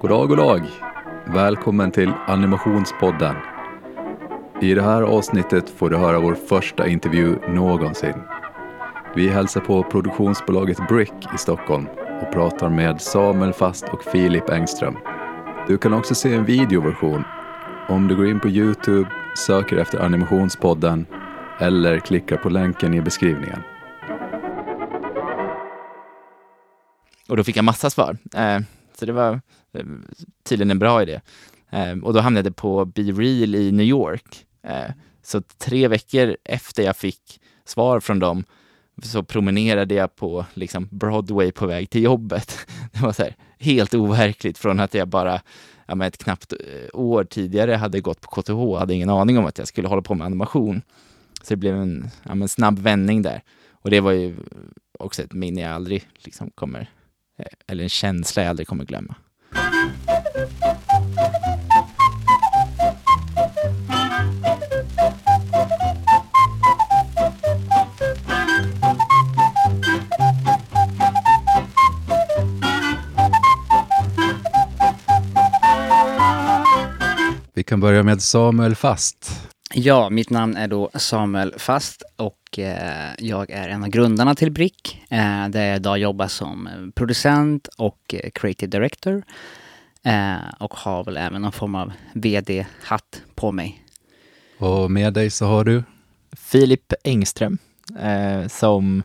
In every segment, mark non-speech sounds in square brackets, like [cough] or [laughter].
God dag, god dag. Välkommen till Animationspodden. I det här avsnittet får du höra vår första intervju någonsin. Vi hälsar på produktionsbolaget Brick i Stockholm och pratar med Samuel Fast och Filip Engström. Du kan också se en videoversion om du går in på Youtube, söker efter Animationspodden eller klickar på länken i beskrivningen. Och då fick jag massa svar. Eh, så det var eh, tydligen en bra idé. Ehm, och då hamnade jag på Be Real i New York. Eh, så tre veckor efter jag fick svar från dem så promenerade jag på liksom Broadway på väg till jobbet. [laughs] Det var så här, helt overkligt från att jag bara ja, men ett knappt eh, år tidigare hade gått på KTH, hade ingen aning om att jag skulle hålla på med animation. Så det blev en ja, men snabb vändning där. Och det var ju också ett minne jag aldrig liksom kommer, Eh, eller en känsla jag aldrig kommer glömma. Vi kan börja med Samuel Fast. Ja, mitt namn är då Samuel Fast och eh, jag är en av grundarna till Brick. Eh, där jag idag jobbar som producent och eh, creative director. Eh, och har väl även någon form av VD-hatt på mig. Och med dig så har du? Filip Engström eh, som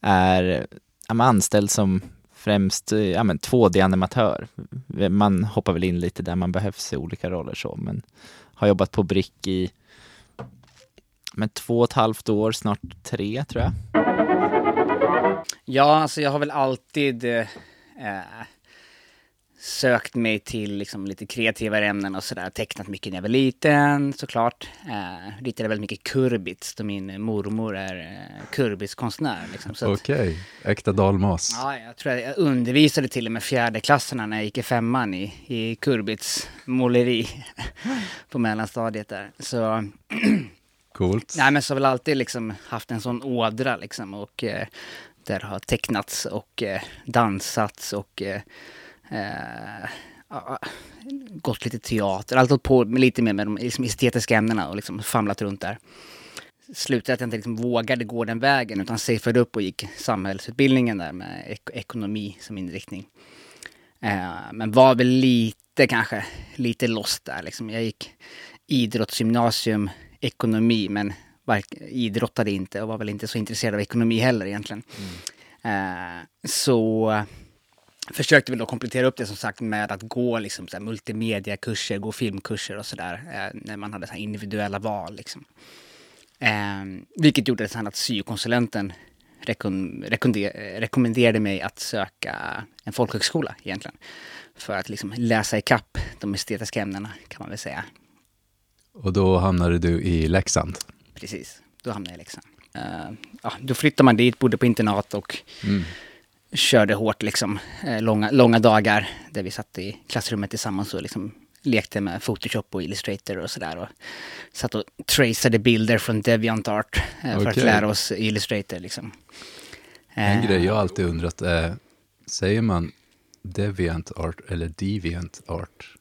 är anställd som främst ja, men 2D-animatör. Man hoppar väl in lite där man behövs i olika roller så, men har jobbat på Brick i men två och ett halvt år, snart tre tror jag. Ja, alltså jag har väl alltid eh, sökt mig till liksom lite kreativare ämnen och sådär. Tecknat mycket när jag var liten såklart. Eh, ritade väldigt mycket kurbits då min mormor är eh, kurbitskonstnär. Liksom. Okej, äkta dalmas. Ja, jag tror att jag undervisade till och med fjärdeklasserna när jag gick i femman i, i kurbits måleri [laughs] på mellanstadiet där. Så, [clears throat] Coolt. nej men så har väl alltid liksom haft en sån ådra liksom och eh, där har tecknats och eh, dansats och eh, eh, gått lite teater, allt hållit på lite mer med de liksom, estetiska ämnena och liksom famlat runt där. Slutade att jag inte liksom vågade gå den vägen utan safeade upp och gick samhällsutbildningen där med ek- ekonomi som inriktning. Eh, men var väl lite kanske, lite lost där liksom. Jag gick idrottsgymnasium, ekonomi, men idrottade inte och var väl inte så intresserad av ekonomi heller egentligen. Eh, så eh, försökte väl då komplettera upp det som sagt med att gå liksom så här multimediakurser, gå filmkurser och sådär. Eh, när man hade så här individuella val liksom. Eh, vilket gjorde sen att syokonsulenten rekommenderade mig att söka en folkhögskola egentligen. För att liksom läsa ikapp de estetiska ämnena kan man väl säga. Och då hamnade du i Leksand. Precis, då hamnade jag i Leksand. Eh, ja, då flyttade man dit, bodde på internat och Mm. körde hårt liksom. Eh, långa, långa dagar där vi satt i klassrummet tillsammans och liksom lekte med Photoshop och Illustrator och sådär. Och satt och traceade bilder från DeviantArt eh, för att lära oss Illustrator liksom. En Eh, grej jag alltid undrat är, säger man deviant art eller deviant art?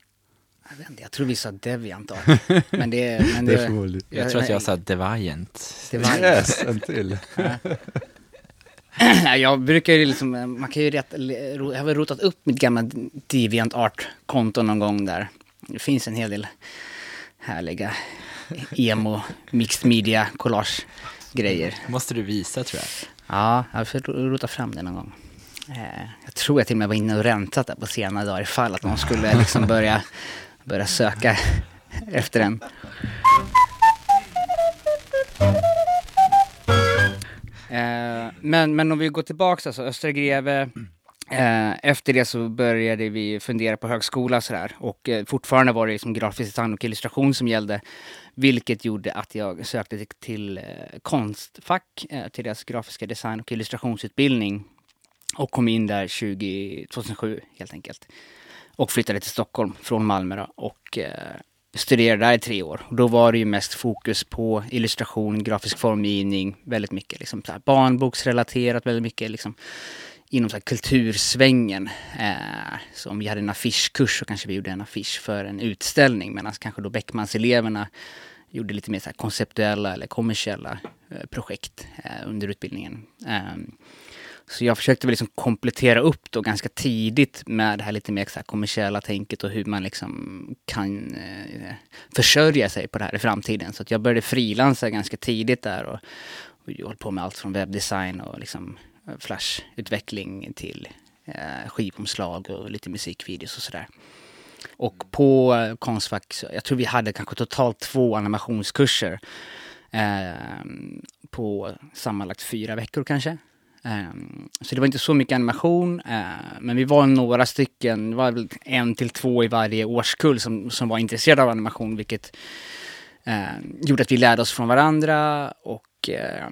Jag, vet inte, jag tror vi sa DeviantArt. [laughs] men det, men Det det, är förmodligen. Jag tror att jag sa Deviant. det var Yes, en till. [clears throat] Jag brukar ju liksom, man kan ju rätt, jag har väl rotat upp mitt gamla DeviantArt-konto någon gång där. Det finns en hel del härliga emo, mixed media, collage grejer. måste du visa tror jag. Ja, jag får rota fram det någon gång. Eh, Jag tror jag till och med var inne och rensat där på senare dagar ifall att någon skulle liksom börja, börja söka efter den. Eh, men, men om vi går tillbaka, alltså Östra Greve. Eh, efter det så började vi fundera på högskola och sådär. Och eh, fortfarande var det liksom grafisk design och illustration som gällde. Vilket gjorde att jag sökte till, till eh, Konstfack, eh, till deras grafiska design och illustrationsutbildning. Och kom in där 20, 2007 helt enkelt. Och flyttade till Stockholm från Malmö då, och eh, studerade där i tre år. Och då var det ju mest fokus på illustration, grafisk formgivning, väldigt mycket liksom så här barnboksrelaterat, väldigt mycket liksom inom så här kultursvängen. Eh, så om vi hade en affischkurs så kanske vi gjorde en affisch för en utställning medan kanske då Beckmanseleverna gjorde lite mer så konceptuella eller kommersiella eh, projekt eh, under utbildningen. Ehm, så jag försökte väl liksom komplettera upp då ganska tidigt med det här lite mer så här kommersiella tänket och hur man liksom kan eh, försörja sig på det här i framtiden. Så jag började frilansa ganska tidigt där och, och höll på med allt från webbdesign och liksom eh, flashutveckling till eh, skivomslag och lite musikvideos och sådär. Och på eh, Konstfack, jag tror vi hade kanske totalt två animationskurser eh, på sammanlagt fyra veckor kanske. Ehm, så det var inte så mycket animation, eh, men vi var några stycken, det var väl en till två i varje årskull som, som var intresserade av animation, vilket ehm, gjorde att vi lärde oss från varandra och, eh,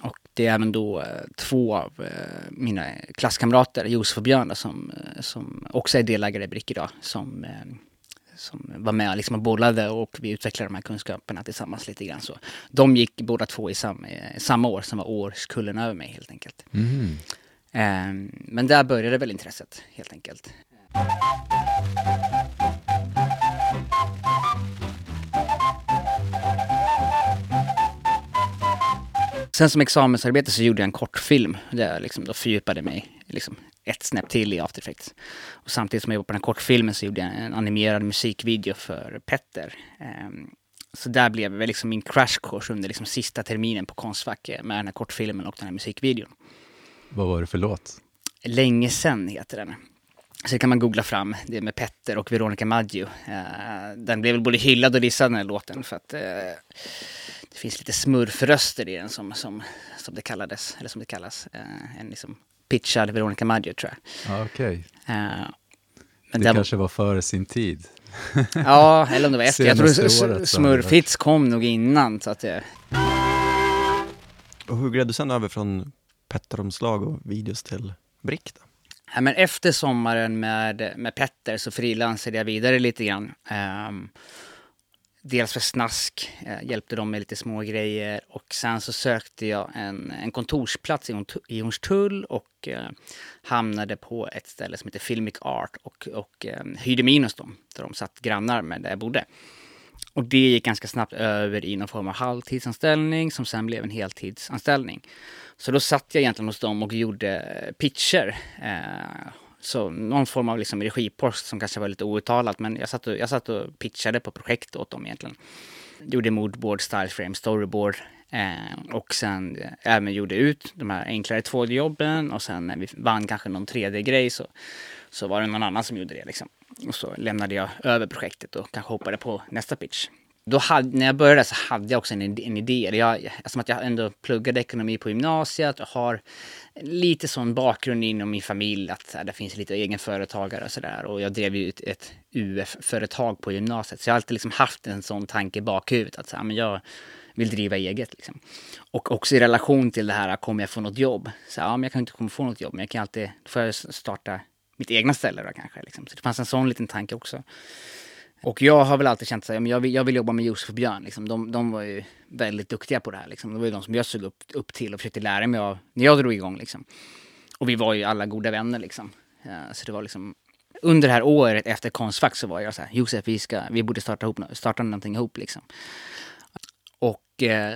och det är även då eh, två av mina klasskamrater, Josef och Björn, som, som också är delägare i Brick idag, som ehm, som var med liksom och bollade och vi utvecklade de här kunskaperna tillsammans lite grann. Så de gick båda två i samma, samma år som var årskullen över mig helt enkelt. Mm. Um, men där började väl intresset helt enkelt. Sen som examensarbete så gjorde jag en kortfilm där jag liksom då fördjupade mig liksom ett snäpp till i After Effects. Och samtidigt som jag jobbade på den här kortfilmen så gjorde jag en animerad musikvideo för Petter. Um, så där blev det liksom min crash course under liksom sista terminen på Konstfack eh, med den här kortfilmen och den här musikvideon. Vad var det för låt? Länge sen heter den. Så det kan man googla fram, det är med Petter och Veronica Maggio. Uh, den blev väl både hyllad och dissad den här låten för att uh, det finns lite smurfröster i den som, som, som det kallades, eller som det kallas. Uh, en liksom pitchad Veronica Maggio tror jag. Ah, Okej. Okay. Uh, eh, det var... kanske var före sin tid. [laughs] ja, eller om det var efter. Jag tror Smurfhits kom nog innan. Så att det... Och hur gled du sen över från Petter-omslag och videos till Brick? Då? Ja, men efter sommaren med, med Petter så frilansade jag vidare lite grann. Um, dels för Snask, eh, hjälpte dem med lite små grejer och sen så sökte jag en, en kontorsplats i, i Hornstull och eh, hamnade på ett ställe som heter Filmic Art och, och eh, hyrde mig in hos dem, där de satt grannar med där jag bodde. Och det gick ganska snabbt över i någon form av halvtidsanställning som sen blev en heltidsanställning. Så då satt jag egentligen hos dem och gjorde eh, pitcher. Eh, så någon form av liksom regipost som kanske var lite outtalat, men jag satt, och, jag satt och pitchade på projekt åt dem egentligen. Gjorde moodboard, styleframe, storyboard eh, och sen eh, även gjorde ut de här enklare 2D-jobben och sen när vi vann kanske någon 3D-grej så, så var det någon annan som gjorde det liksom. Och så lämnade jag över projektet och kanske hoppade på nästa pitch då hade, när jag började så hade jag också en, en idé. Jag, som att jag ändå pluggade ekonomi på gymnasiet och har lite sån bakgrund inom min familj att här, det finns lite egenföretagare och sådär. Och jag drev ju ett, ett UF-företag på gymnasiet. Så jag har alltid liksom haft en sån tanke i bakhuvudet att så här, men jag vill driva eget. Liksom. Och också i relation till det här, kommer jag få något jobb? Så, ja, men jag kan inte komma få något jobb, men jag kan alltid, då får jag starta mitt egna ställe då kanske. Liksom. Så det fanns en sån liten tanke också. Och jag har väl alltid känt att jag vill, jag vill jobba med Josef och Björn. Liksom. De, de var ju väldigt duktiga på det här. Liksom. Det var ju de som jag såg upp, upp till och försökte lära mig av när jag drog igång. Liksom. Och vi var ju alla goda vänner. Liksom. Ja, så det var liksom... Under det här året efter Konstfack så var jag så här, Josef, vi, ska, vi borde starta, ihop, starta någonting ihop. Liksom. Och eh,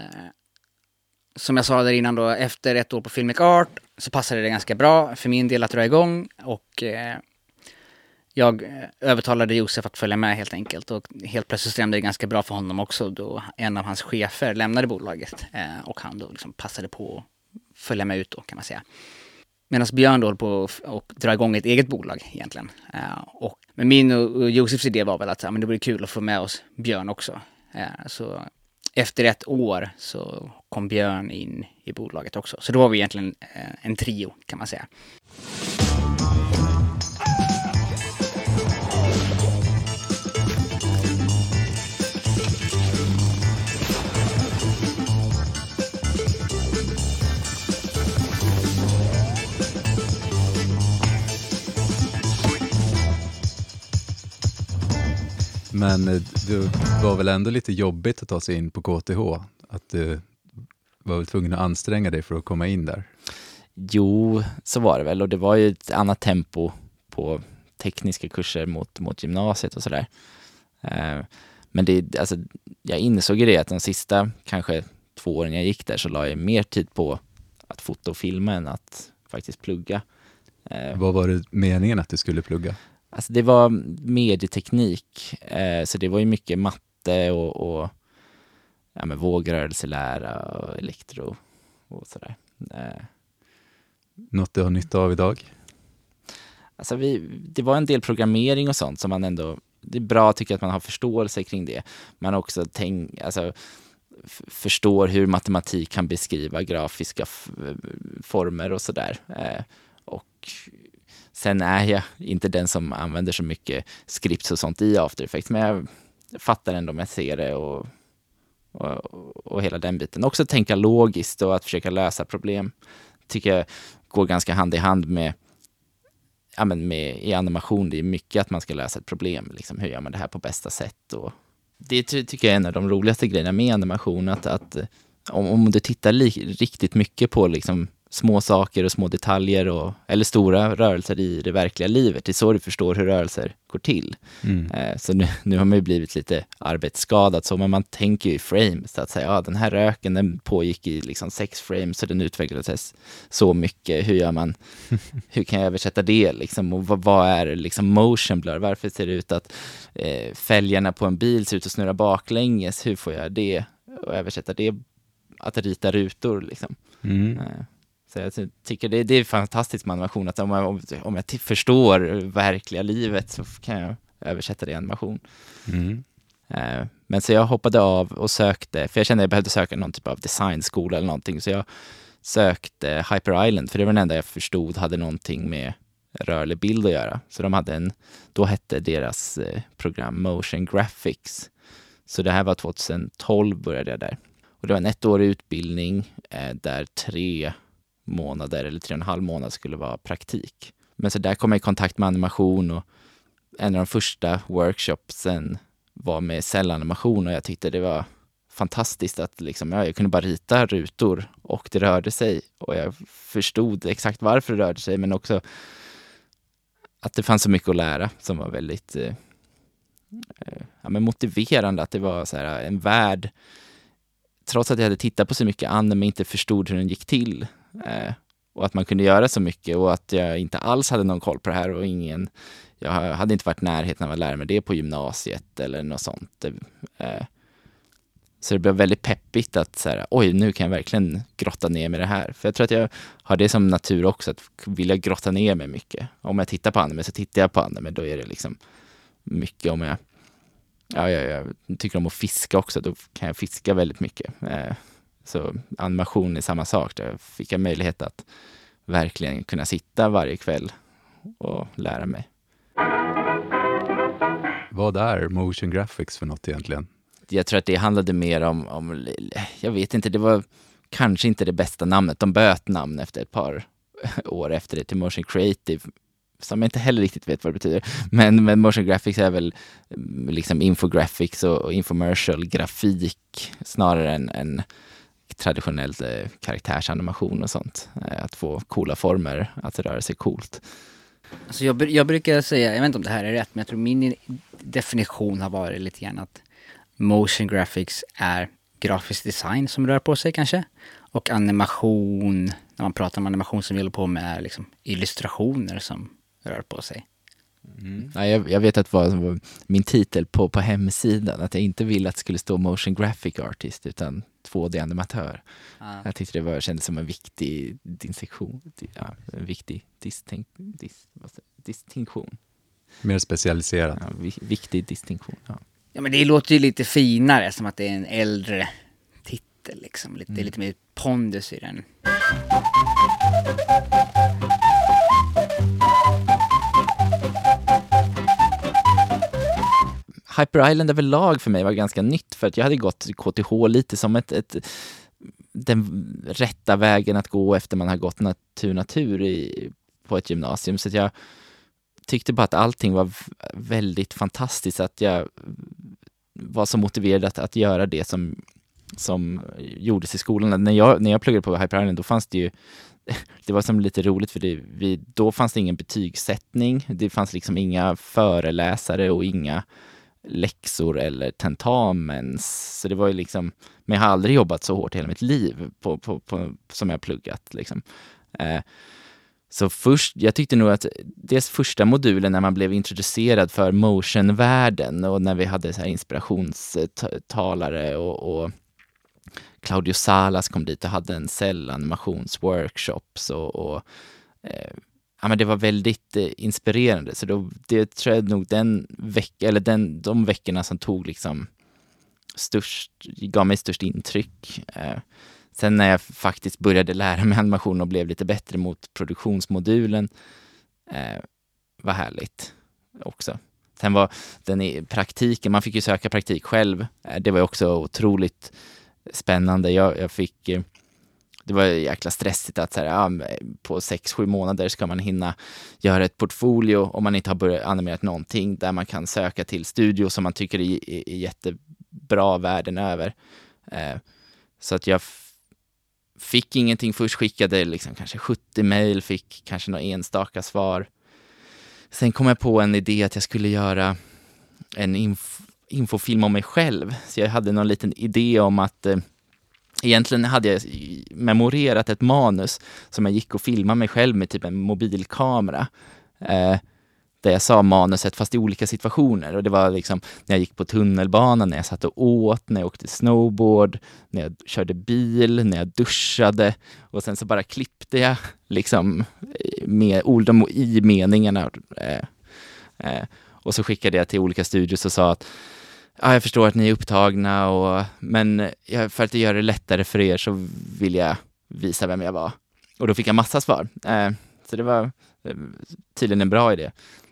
som jag sa där innan då, efter ett år på Filmic Art så passade det ganska bra för min del att dra igång. Och eh, jag eh, övertalade Josef att följa med helt enkelt och helt plötsligt stämde det ganska bra för honom också då en av hans chefer lämnade bolaget eh, och han då liksom passade på att följa med ut då kan man säga. Medan Björn då håller på att dra igång ett eget bolag egentligen. Eh, och, men min och Josefs idé var väl att ja, men det vore kul att få med oss Björn också. Eh, så efter ett år så kom Björn in i bolaget också. Så då var vi egentligen eh, en trio kan man säga. Men eh, det var väl ändå lite jobbigt att ta sig in på KTH? Att du var väl tvungen att anstränga dig för att komma in där? Jo, så var det väl och det var ju ett annat tempo på tekniska kurser mot, mot gymnasiet och sådär. Eh, men det, alltså, jag insåg ju det att de sista kanske två åren jag gick där så la jag mer tid på att fota och filma än att faktiskt plugga. Eh, Vad var det meningen att du skulle plugga? Alltså det var medieteknik, eh, så det var ju mycket matte och, och ja, med vågrörelselära och elektro och sådär. Eh. Något du har nytta av idag? Alltså vi, det var en del programmering och sånt som man ändå, det är bra tycker jag att man har förståelse kring det. Man också tänk, alltså, förstår hur matematik kan beskriva grafiska former och sådär. Eh, och sen är jag inte den som använder så mycket scripts och sånt i After Effects, men jag fattar ändå om jag ser det och, och, och hela den biten. Också tänka logiskt och att försöka lösa problem tycker jag går ganska hand i hand med ja, men med, i animation, det är mycket att man ska lösa ett problem. Liksom, hur gör man det här på bästa sätt? Och det tycker jag är en av de roligaste grejerna med animation, att, att om, om du tittar riktigt mycket på liksom, små saker och små detaljer och, eller stora rörelser i det verkliga livet. Det är så du förstår hur rörelser går till. Mm. Eh, så nu, nu har man ju blivit lite arbetsskadad, så men man tänker ju i frames, att säga, ja den här röken den pågick i liksom sex frames och den utvecklades så mycket. Hur gör man, [laughs] hur kan jag översätta det liksom? Och vad, vad är liksom motion blur? Varför ser det ut att eh, fälgarna på en bil ser ut att snurra baklänges? Hur får jag det och översätta det att rita rutor liksom? Mm. Eh. Så jag tycker det, det är fantastiskt med animation, att om jag, om jag förstår verkliga livet så kan jag översätta det i animation. Mm. Eh, men så jag hoppade av och sökte, för jag kände att jag behövde söka någon typ av designskola eller någonting, så jag sökte Hyper Island, för det var den enda jag förstod hade någonting med rörlig bild att göra. Så de hade en, då hette deras eh, program Motion Graphics. Så det här var 2012 började jag där. Och det var en ettårig utbildning eh, där tre månader eller tre och en halv månad skulle vara praktik. Men så där kom jag i kontakt med animation och en av de första workshopsen var med cellanimation och jag tyckte det var fantastiskt att liksom, ja, jag kunde bara rita rutor och det rörde sig och jag förstod exakt varför det rörde sig men också att det fanns så mycket att lära som var väldigt eh, eh ja, men motiverande. Att det var så här, en värld, trots att jag hade tittat på så mycket anime inte förstod hur den gick till, Eh, och att man kunde göra så mycket och att jag inte alls hade någon koll på det här och ingen, jag hade inte varit i närheten av att lära mig det på gymnasiet eller något sånt. Eh, så det blev väldigt peppigt att så här, oj, nu kan jag verkligen grotta ner mig i det här. För jag tror att jag har det som natur också, att vilja grotta ner mig mycket. Om jag tittar på anime så tittar jag på anime, då är det liksom mycket om jag, ja, jag, jag tycker om att fiska också, då kan jag fiska väldigt mycket. Eh, så animation är samma sak. Där fick jag möjlighet att verkligen kunna sitta varje kväll och lära mig. Vad är motion graphics för något egentligen? Jag tror att det handlade mer om, om jag vet inte, det var kanske inte det bästa namnet. De böt namn efter ett par [laughs] år efter det till motion creative som jag inte heller riktigt vet vad det betyder. Men, men motion graphics är väl liksom infographics och, och infomercial grafik snarare än, än traditionell eh, karaktärsanimation och sånt. Eh, att få coola former, att röra sig coolt. Alltså jag, jag brukar säga, jag vet inte om det här är rätt, men jag tror min definition har varit lite grann att motion graphics är grafisk design som rör på sig kanske. Och animation, när man pratar om animation som vi håller på med, är liksom illustrationer som rör på sig. Mm. Ja, jag, jag, vet att det var min titel på, på hemsidan, att jag inte ville att det skulle stå motion graphic artist, utan 2D-animatör. Ah. Jag tyckte det var, kändes som en viktig distinktion. Ja, en viktig distink, dis, distinktion. Mer specialiserad. Ja, viktig distinktion. Ja. ja, men det låter ju lite finare, som att det är en äldre titel liksom. Lite, mm. lite mer pondus i den. Hyper Island överlag för mig var ganska nytt för att jag hade gått KTH lite som ett, ett den rätta vägen att gå efter man har gått natur natur i, på ett gymnasium. Så jag tyckte bara att allting var väldigt fantastiskt, att jag var så motiverad att, att göra det som, som gjordes i skolan. När jag, när jag pluggade på Hyper Island, då fanns det ju [laughs] det var som lite roligt för det, vi, då fanns det ingen betygssättning. Det fanns liksom inga föreläsare och inga läxor eller tentamens. Så det var ju liksom, men jag har aldrig jobbat så hårt i hela mitt liv på, på, på som jag pluggat. Liksom. Eh, så först, jag tyckte nog att dels första modulen när man blev introducerad för motionvärlden och när vi hade så här inspirationstalare och, och Claudio Salas kom dit och hade en cellanimationsworkshops och, och eh, ja, men det var väldigt eh, inspirerande. Så då, det tror jag nog den vecka, eller den, de veckorna som tog liksom störst, gav mig störst intryck. Eh, sen när jag faktiskt började lära mig animation och blev lite bättre mot produktionsmodulen eh, var härligt också. Sen var den i praktiken, man fick ju söka praktik själv. Eh, det var också otroligt spännande. Jag, jag fick eh, det var jäkla stressigt att så här, ja, på sex, sju månader ska man hinna göra ett portfolio om man inte har börjat animera någonting där man kan söka till studio som man tycker är, är, är jättebra världen över. Eh, så att jag fick ingenting först, skickade liksom kanske 70 mejl, fick kanske några enstaka svar. Sen kom jag på en idé att jag skulle göra en inf infofilm om mig själv. Så jag hade någon liten idé om att eh, Egentligen hade jag memorerat ett manus som jag gick och filmade mig själv med typ en mobilkamera. Eh, där jag sa manuset fast i olika situationer. Och det var liksom när jag gick på tunnelbanan, när jag satt och åt, när jag åkte snowboard, när jag körde bil, när jag duschade. Och sen så bara klippte jag liksom eh, med orden i meningarna. Eh, eh, och så skickade jag till olika studios och sa att ja, jag förstår att ni är upptagna, och, men för att göra det lättare för er så vill jag visa vem jag var. Och då fick jag massa svar. Eh, så det var eh, tydligen en bra idé.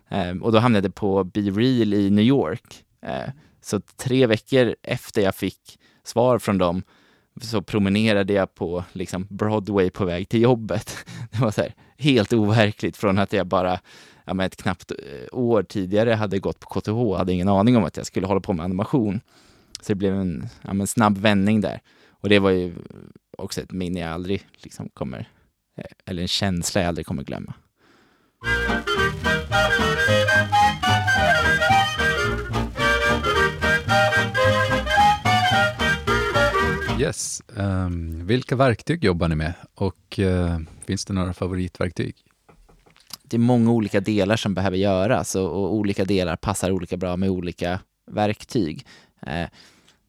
Eh, och då hamnade jag på Be Real i New York. Eh, så tre veckor efter jag fick svar från dem så promenerade jag på liksom, Broadway på väg till jobbet. [laughs] Det var så här, helt overkligt från att jag bara ja, men ett knappt eh, år tidigare hade gått på KTH, hade ingen aning om att jag skulle hålla på med animation. Så det blev en ja, men snabb vändning där. Och det var ju också ett minne jag aldrig liksom kommer, eh, eller en känsla jag aldrig kommer glömma. Yes. Um, vilka verktyg jobbar ni med och uh, finns det några favoritverktyg? Det är många olika delar som behöver göras och, och olika delar passar olika bra med olika verktyg. Eh,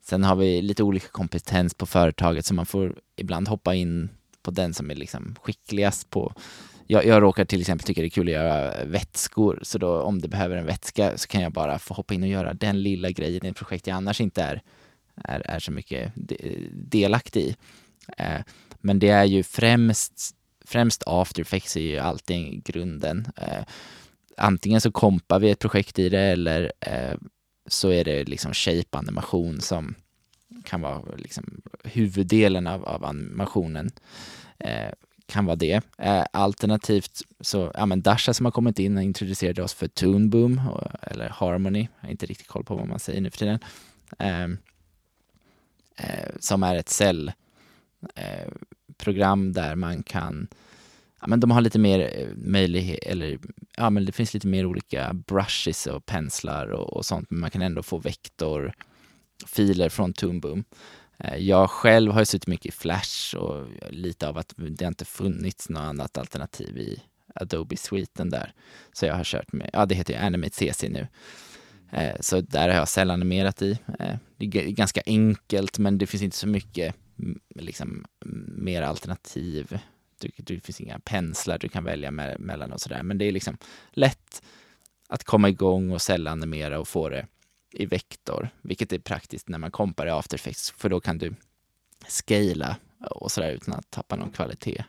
sen har vi lite olika kompetens på företaget så man får ibland hoppa in på den som är liksom skickligast på jag, jag råkar till exempel tycka det är kul att göra vätskor, så då om det behöver en vätska så kan jag bara få hoppa in och göra den lilla grejen i ett projekt jag annars inte är, är, är så mycket delaktig i. Eh, men det är ju främst främst After Effects är ju alltid grunden. Eh, antingen så kompar vi ett projekt i det eller eh, så är det liksom shape-animation som kan vara liksom huvuddelen av, av animationen. Eh, kan vara det. Eh, alternativt så, ja men Dasha som har kommit in och introducerade oss för Toon Boom och, eller Harmony, jag har inte riktigt koll på vad man säger nu för tiden. Eh, eh, som är ett cell eh, program där man kan Ja, men de har lite mer eh, möjlighet, eller ja, men det finns lite mer olika brushes och penslar och, och sånt, men man kan ändå få vektorfiler från Toonboom. Eh, jag själv har ju suttit mycket i Flash och lite av att det inte funnits något annat alternativ i Adobe-sviten där. Så jag har kört med, ja det heter ju Animate CC nu. Eh, så där har jag sällan animerat i. Eh, det är ganska enkelt men det finns inte så mycket mm, liksom, mer alternativ. Du, det finns inga penslar du kan välja med, mellan och sådär. Men det är liksom lätt att komma igång och sällanimera och få det i vektor, vilket är praktiskt när man kompar i After Effects, för då kan du scala och sådär utan att tappa någon kvalitet.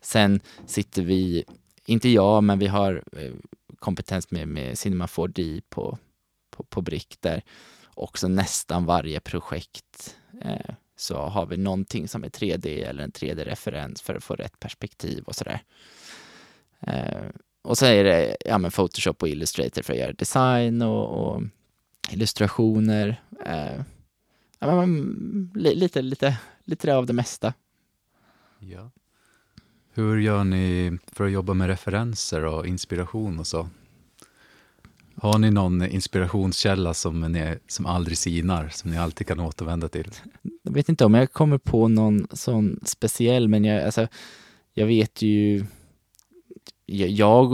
Sen sitter vi, inte jag, men vi har eh, kompetens med, med Cinema 4D på, på, på Brick där också nästan varje projekt eh, så har vi någonting som är 3D eller en 3D-referens för att få rätt perspektiv och sådär. Eh, och så är det ja, men Photoshop och Illustrator för att göra design och, och illustrationer. Eh, ja, men, lite, lite, lite av det mesta. Ja. Hur gör ni för att jobba med referenser och inspiration och så? Har ni någon inspirationskälla som, ni, som aldrig sinar, som ni alltid kan återvända till? Jag vet inte om jag kommer på någon sån speciell, men jag, alltså, jag vet ju jag, jag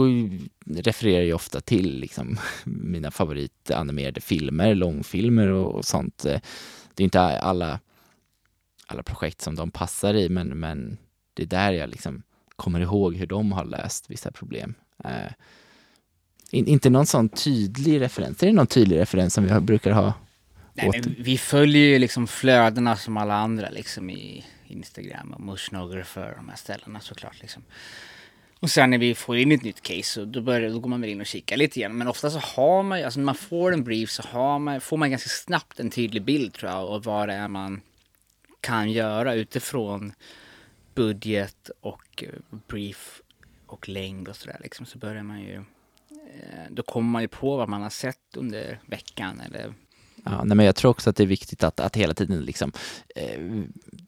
refererar ju ofta till liksom, [laughs] mina favoritanimerade filmer, långfilmer och, och sånt. Det är inte alla, alla projekt som de passar i, men, men det är där jag liksom kommer ihåg hur de har löst vissa problem. Eh, in, inte någon sån tydlig referens. Är det någon tydlig referens som vi brukar ha? Nej, vi följer ju liksom flödena som alla andra liksom i Instagram och Mushnographer och de här ställena såklart. Liksom. Och sen när vi får in ett nytt case, då, börjar, då går man väl in och kikar lite grann. Men ofta så har man alltså när man får en brief så har man, får man ganska snabbt en tydlig bild tror jag av vad det är man kan göra utifrån budget och eh, brief och längd och sådär liksom. Så börjar man ju, Eh, då kommer man ju på vad man har sett under veckan eller Ja, nej, men jag tror också att det är viktigt att, att hela tiden liksom, eh,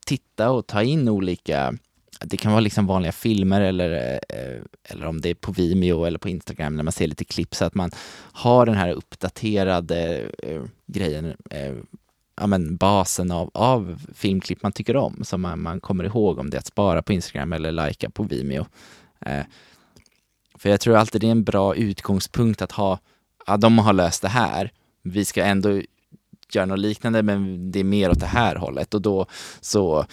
titta och ta in olika det kan vara liksom vanliga filmer eller, eh, eller om det är på Vimeo eller på Instagram när man ser lite klipp så att man har den här uppdaterade eh, grejen, eh, ja, men basen av, av filmklipp man tycker om som man, man kommer ihåg om det är att spara på Instagram eller likea på Vimeo. Eh, för jag tror alltid det är en bra utgångspunkt att ha, ja de har löst det här, vi ska ändå göra något liknande men det är mer åt det här hållet och då så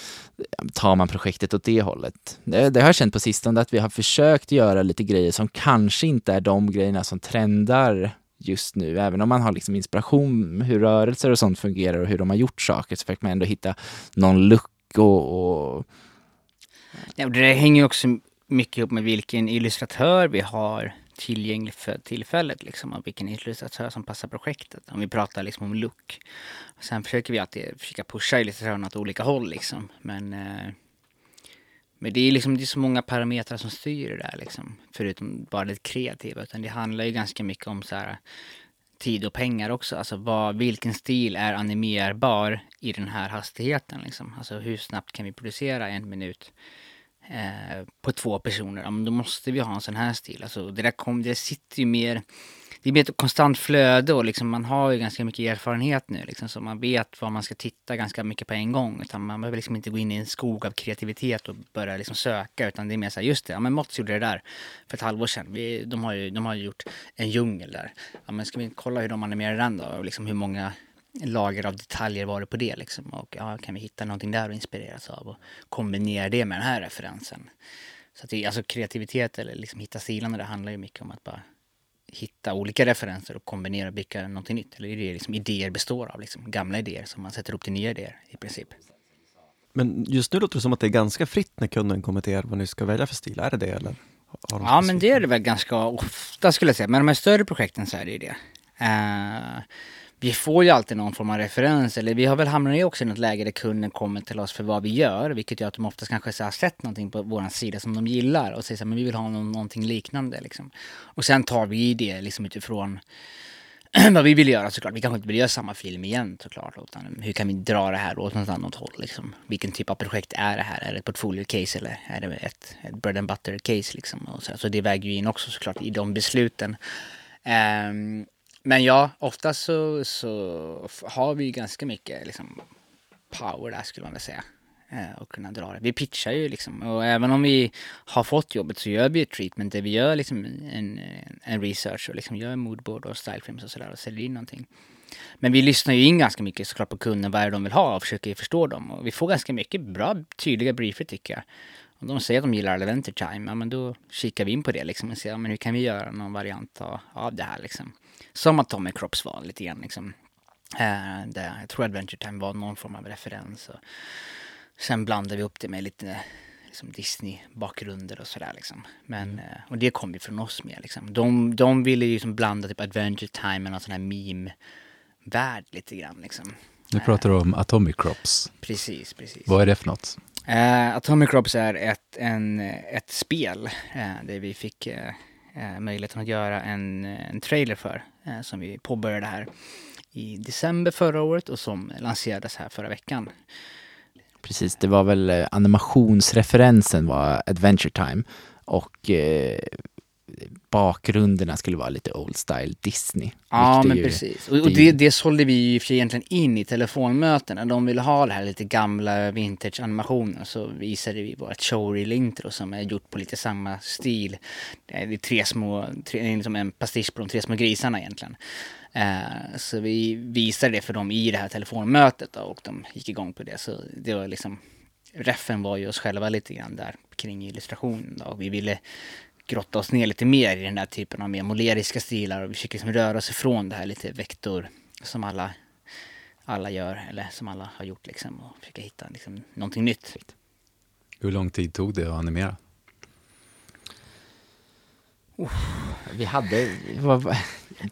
tar man projektet åt det hållet. Det, det har jag känt på sistone att vi har försökt göra lite grejer som kanske inte är de grejerna som trendar just nu. Även om man har liksom inspiration hur rörelser och sånt fungerar och hur de har gjort saker så försöker man ändå hitta någon look och... och... Ja, det hänger också mycket ihop med vilken illustratör vi har tillgänglig för tillfället liksom och vilken illustratör som passar projektet. Om vi pratar liksom om look. Sen försöker vi alltid försöka pusha illustratörerna åt olika håll liksom. Men, eh, men det är liksom det är så många parametrar som styr det där liksom. Förutom bara det kreativa. Utan det handlar ju ganska mycket om så här tid och pengar också. Alltså vad, vilken stil är animerbar i den här hastigheten liksom. Alltså hur snabbt kan vi producera en minut Eh, på två personer, ja, men då måste vi ha en sån här stil. Alltså, det där kom, det sitter ju mer, det är mer ett konstant flöde och liksom, man har ju ganska mycket erfarenhet nu liksom, så man vet var man ska titta ganska mycket på en gång. Utan man behöver liksom inte gå in i en skog av kreativitet och börja liksom söka utan det är mer så här, just det, ja men Mott's gjorde det där för ett halvår sedan. Vi, de, har ju, de har ju gjort en djungel där. Ja men ska vi kolla hur de animerar den då? Och liksom hur många lager av detaljer var det på det liksom. Och ja, kan vi hitta någonting där att inspireras av och kombinera det med den här referensen. Så att det, alltså kreativitet eller liksom hitta stilarna, det handlar ju mycket om att bara hitta olika referenser och kombinera och bygga någonting nytt. Eller det är liksom idéer består av, liksom gamla idéer som man sätter upp till nya idéer i princip. Men just nu låter det som att det är ganska fritt när kunden kommer till er vad ni ska välja för stil. Är det det eller? ja, men det är det väl ganska ofta skulle jag säga. Men de här större projekten så är det ju det. Uh, vi får ju alltid någon form av referens, eller vi har väl hamnat i också i något läge där kunden kommer till oss för vad vi gör, vilket gör att de oftast kanske har sett någonting på vår sida som de gillar och säger så här, men vi vill ha någon, någonting liknande liksom. Och sen tar vi det liksom utifrån [clears throat] vad vi vill göra såklart. Vi kanske inte vill göra samma film igen såklart, utan hur kan vi dra det här åt något annat håll liksom? Vilken typ av projekt är det här? Är det ett portfolio-case eller är det ett, ett bread and butter-case liksom? Och så, så det väger ju in också såklart i de besluten. Um, men ja, ofta så, så har vi ganska mycket liksom, power där skulle man väl säga. Eh, och kunna dra det. Vi pitchar ju liksom och även om vi har fått jobbet så gör vi ett treatment där vi gör liksom en, en research och liksom gör moodboard och stylefilms och sådär och säljer in någonting. Men vi lyssnar ju in ganska mycket såklart på kunden, vad är det de vill ha och försöker förstå dem. Och vi får ganska mycket bra, tydliga briefer tycker jag. Om de säger att de gillar Adventure Time, ja men då kikar vi in på det liksom och ser, ja, men hur kan vi göra någon variant av, av det här liksom. Som Atomic Crops var lite grann liksom. Eh, det, jag tror Adventure Time var någon form av referens. Och sen blandade vi upp det med lite liksom Disney-bakgrunder och sådär liksom. Men, mm. eh, och det kom ju från oss med liksom. De, de ville ju liksom blanda typ Adventure Time med någon sån här meme-värld lite grann liksom. Nu pratar du om Atomic Crops. Precis, precis. Vad är det för något? Uh, Atomic Crops är ett, en, ett spel uh, där vi fick uh, Eh, möjligheten att göra en, en trailer för eh, som vi påbörjade här i december förra året och som lanserades här förra veckan. Precis, det var väl eh, animationsreferensen var Adventure Time och eh, bakgrunderna skulle vara lite old style Disney. Ja, men ju- precis. Och, och det, det sålde vi ju för egentligen in i telefonmötena. De ville ha det här lite gamla vintage-animationen. Så visade vi vårt showreel-intro som är gjort på lite samma stil. Det är tre små, tre, liksom en pastisch på de tre små grisarna egentligen. Eh, så vi visade det för dem i det här telefonmötet då, och de gick igång på det. Så det var liksom, reffen var ju oss själva lite grann där kring illustrationen. Då. Och vi ville grotta oss ner lite mer i den där typen av mer måleriska stilar och vi försöker liksom röra oss ifrån det här lite vektor som alla, alla gör eller som alla har gjort liksom och försöka hitta liksom någonting nytt. Hur lång tid tog det att animera? Vi hade, vad,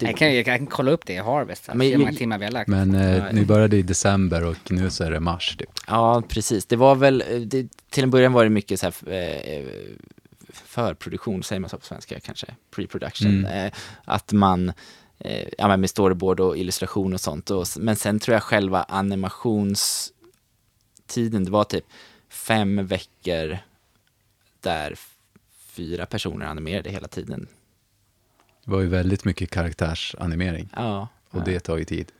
Jag kan, jag kan kolla upp det i Harvest, här, Men hur många timmar vi har lagt. Men eh, ni började i december och nu så är det mars typ. Ja, precis. Det var väl, eh, det, till en början var det mycket så här eh, förproduktion, säger man så på svenska kanske, pre-production. Mm. Eh, att man, eh, ja men med storyboard och illustration och sånt. Och, men sen tror jag själva animationstiden, det var typ fem veckor där fyra personer animerade hela tiden. Det var ju väldigt mycket karaktärsanimering Ja. och det tar ju tid.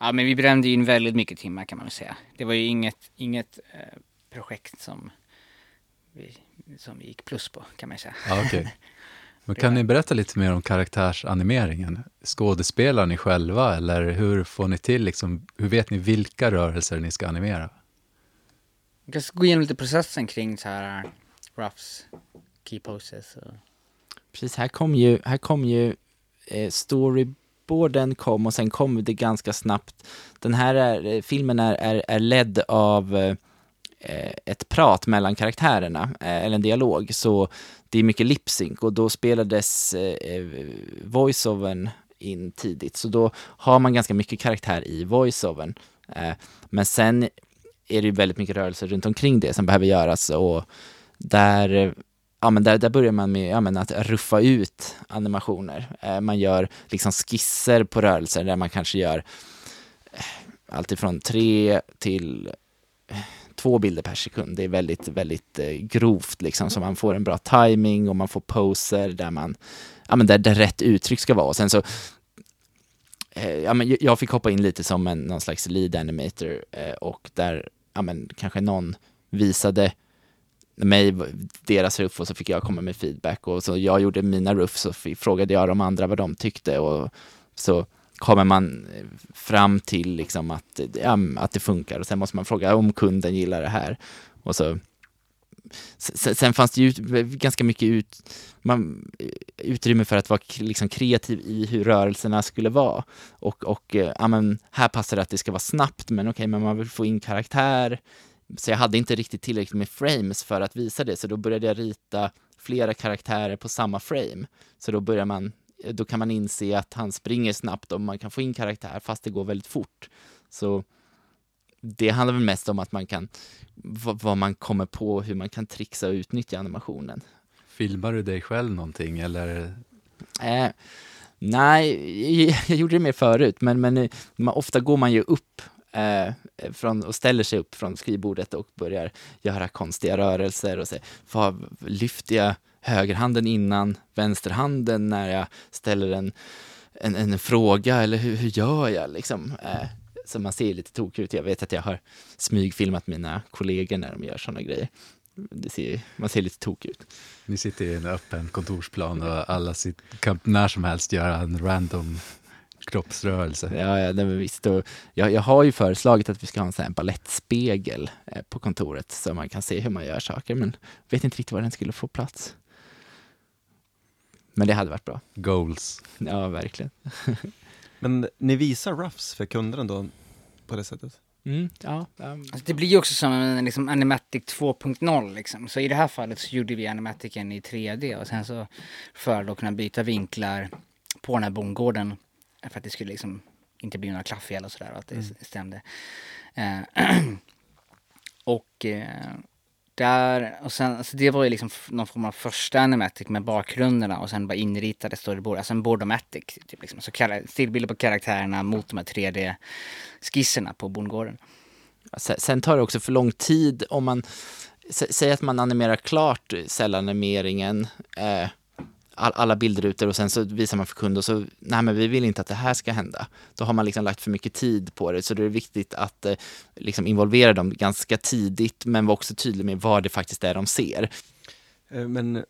Ja men vi brände ju in väldigt mycket timmar kan man väl säga. Det var ju inget, inget eh, projekt som vi, som vi gick plus på kan man säga. Ja, okej. [laughs] Men kan ni berätta lite mer om karaktärsanimeringen? Skådespelar ni själva eller hur får ni till, liksom, hur vet ni vilka rörelser ni ska animera? Vi kan gå igenom lite processen kring så här roughs, key poses och Precis, här kom ju, här kom ju eh, storyboarden kom och sen kom det ganska snabbt. Den här är, eh, filmen är, är, är ledd av eh, Eh, ett prat mellan karaktärerna, eh, eller en dialog, så det är mycket lip-sync och då spelades eh, eh voiceovern voice-overn in tidigt, så då har man ganska mycket karaktär i voice-overn. Eh, men sen är det ju väldigt mycket rörelser runt omkring det som behöver göras och där ja, men där, där börjar man med ja, men att ruffa ut animationer. Eh, man gör liksom skisser på rörelser där man kanske gör eh, allt ifrån tre till eh, två bilder per sekund. Det är väldigt, väldigt eh, grovt liksom, så man får en bra timing och man får poser där man, ja men där, där rätt uttryck ska vara. Och sen så, eh, ja men jag fick hoppa in lite som en, någon slags lead animator eh, och där, ja men kanske någon visade mig deras ruff och så fick jag komma med feedback och så jag gjorde mina ruff så frågade jag de andra vad de tyckte och så kommer man fram till liksom att, ja, att det funkar och sen måste man fråga om kunden gillar det här och så Sen, fanns det ju ganska mycket ut, man, utrymme för att vara liksom kreativ i hur rörelserna skulle vara. Och, och eh, ja, men här passar det att det ska vara snabbt, men okej, men man vill få in karaktär. Så jag hade inte riktigt tillräckligt med frames för att visa det, så då började jag rita flera karaktärer på samma frame. Så då börjar man, då kan man inse att han springer snabbt och man kan få in karaktär fast det går väldigt fort. Så det handlar väl mest om att man kan, vad, man kommer på, hur man kan trixa och utnyttja animationen. Filmar du dig själv någonting eller? Eh, nej, [laughs] jag, gjorde det mer förut, men, men eh, man, ofta går man ju upp eh, från, och ställer sig upp från skrivbordet och börjar göra konstiga rörelser och säger, vad lyfter jag högerhanden innan vänsterhanden när jag ställer en, en, en fråga eller hur, hur gör jag liksom? Eh, så man ser lite tokig ut. Jag vet att jag har smygfilmat mina kollegor när de gör sådana grejer. Ser, man ser lite tokig ut. Ni sitter i en öppen kontorsplan och alla sit, kan när som helst göra en random kroppsrörelse. Ja, ja nej, men visst. Och jag, jag har ju föreslagit att vi ska ha en sån här balettspegel eh, på kontoret så man kan se hur man gör saker, men vet inte riktigt var den skulle få plats. Men det hade varit bra. Goals. Ja, verkligen. [laughs] Men ni visar roughs för kunderna då på det sättet? Mm, ja, Alltså det blir ju också som en liksom, Animatic 2.0 liksom. Så i det här fallet så gjorde vi Animaticen i 3D och sen så för att kunna byta vinklar på den här bondgården för att det skulle liksom inte bli några klafffel och sådär och att det stämde. Eh, [clears throat] och eh, där, och sen, alltså det var ju liksom någon form av första animatic med bakgrunderna och sen bara inritade storyboard, alltså en boardomatic. Typ liksom. Så stillbilder på karaktärerna mot de här 3D-skisserna på bondgården. Sen tar det också för lång tid om man, säger att man animerar klart cellanimeringen, eh, alla bildrutor och sen så visar man för kund och så, nej men vi vill inte att det här ska hända. Då har man liksom lagt för mycket tid på det, så det är viktigt att eh, liksom involvera dem ganska tidigt, men vara också tydlig med vad det faktiskt är de ser. Eh, men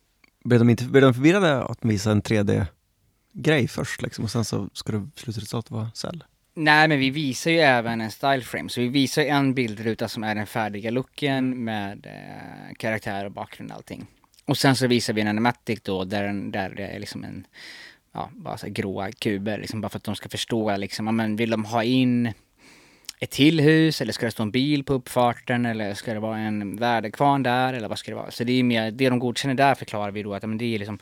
blev de inte blev de förvirrade att visa en 3D-grej först liksom, och sen så ska det slutresultatet vara cell? Nej, men vi visar ju även en style frame, så vi visar en bildruta som är den färdiga looken med eh, karaktär och bakgrund och allting. Och sen så visar vi en animatic då där, där det är liksom en, ja, bara så gråa kuber, liksom bara för att de ska förstå liksom, men vill de ha in ett till hus eller ska det stå en bil på uppfarten eller ska det vara en väderkvarn där eller vad ska det vara? Så det är mer, det de godkänner där förklarar vi då att men det är liksom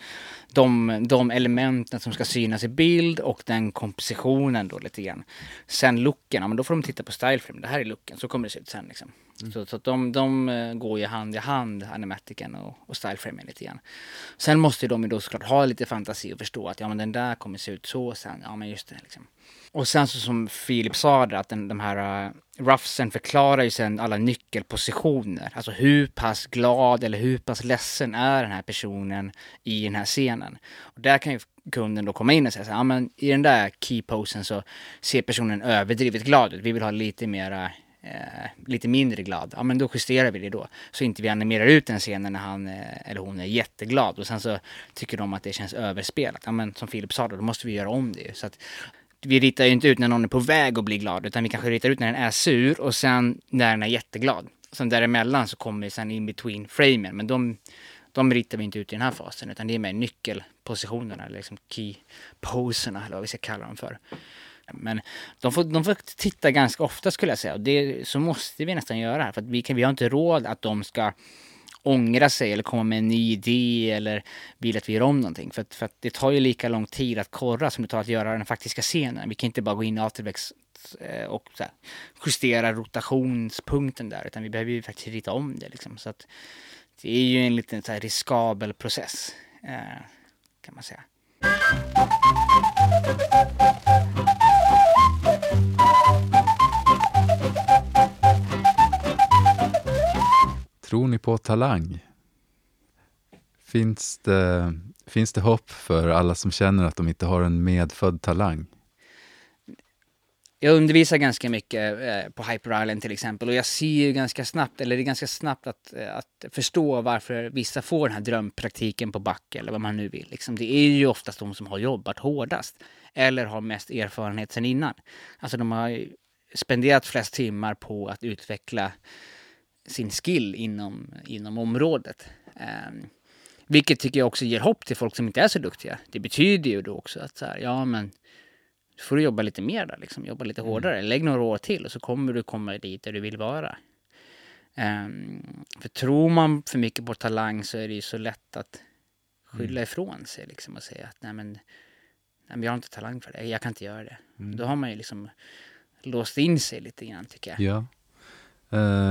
de, de elementen som ska synas i bild och den kompositionen då lite grann. Sen looken, ja men då får de titta på styleframe, det här är looken, så kommer det se ut sen liksom. Mm. Så, så att de, de eh, går ju hand i hand, animatiken och, och styleframen lite grann. Sen måste de ju då såklart ha lite fantasi och förstå att ja men den där kommer se ut så sen, ja men just det liksom. Och sen så som Filip sa där, att den, de här äh, uh, roughsen förklarar ju sen alla nyckelpositioner. Alltså hur pass glad eller hur pass ledsen är den här personen i den här scenen. Och där kan ju kunden då komma in och säga så här, ja men i den där keyposen så ser personen överdrivet glad ut. Vi vill ha lite mera Eh, lite mindre glad, ja men då justerar vi det då. Så inte vi animerar ut den scenen när han eh, eller hon är jätteglad och sen så tycker de att det känns överspelat. Ja men som Filip sa då, då måste vi göra om det. Så att vi ritar ju inte ut när någon är på väg att bli glad, utan vi kanske ritar ut när den är sur och sen när den är jätteglad. Sen däremellan så kommer vi sen in between framen, men de, de ritar vi inte ut i den här fasen, utan det är mer nyckelpositionerna, eller liksom key poserna, eller vad vi ska kalla dem för. Men de får, de får titta ganska ofta skulle jag säga, och det, så måste vi nästan göra, för att vi, kan, vi har inte råd att de ska ångra sig eller komma med en ny idé eller vill att vi gör om någonting. För att, för att det tar ju lika lång tid att korra som det tar att göra den faktiska scenen. Vi kan inte bara gå in i Afterbex eh, och här, justera rotationspunkten där, utan vi behöver ju faktiskt rita om det. Liksom. Så att det är ju en liten så här, riskabel process, eh, kan man säga. Tror ni på talang? Finns det, finns det hopp för alla som känner att de inte har en medfödd talang? Jag undervisar ganska mycket eh, på Hyper Island till exempel och jag ser ju ganska snabbt, eller det är ganska snabbt att, eh, att förstå varför vissa får den här drömpraktiken på back eller vad man nu vill. Liksom, det är ju oftast de som har jobbat hårdast eller har mest erfarenhet sen innan. Alltså de har spenderat flest timmar på att utveckla sin skill inom, inom området. Um, vilket tycker jag också ger hopp till folk som inte är så duktiga. Det betyder ju då också att så här, ja men då får du jobba lite mer där, liksom, jobba lite mm. hårdare. Lägg några år till och så kommer du komma dit där du vill vara. Um, för tror man för mycket på talang så är det ju så lätt att skylla mm. ifrån sig liksom, och säga att nej men, nej men jag har inte talang för det, jag kan inte göra det. Mm. Då har man ju liksom låst in sig lite grann tycker jag. Ja.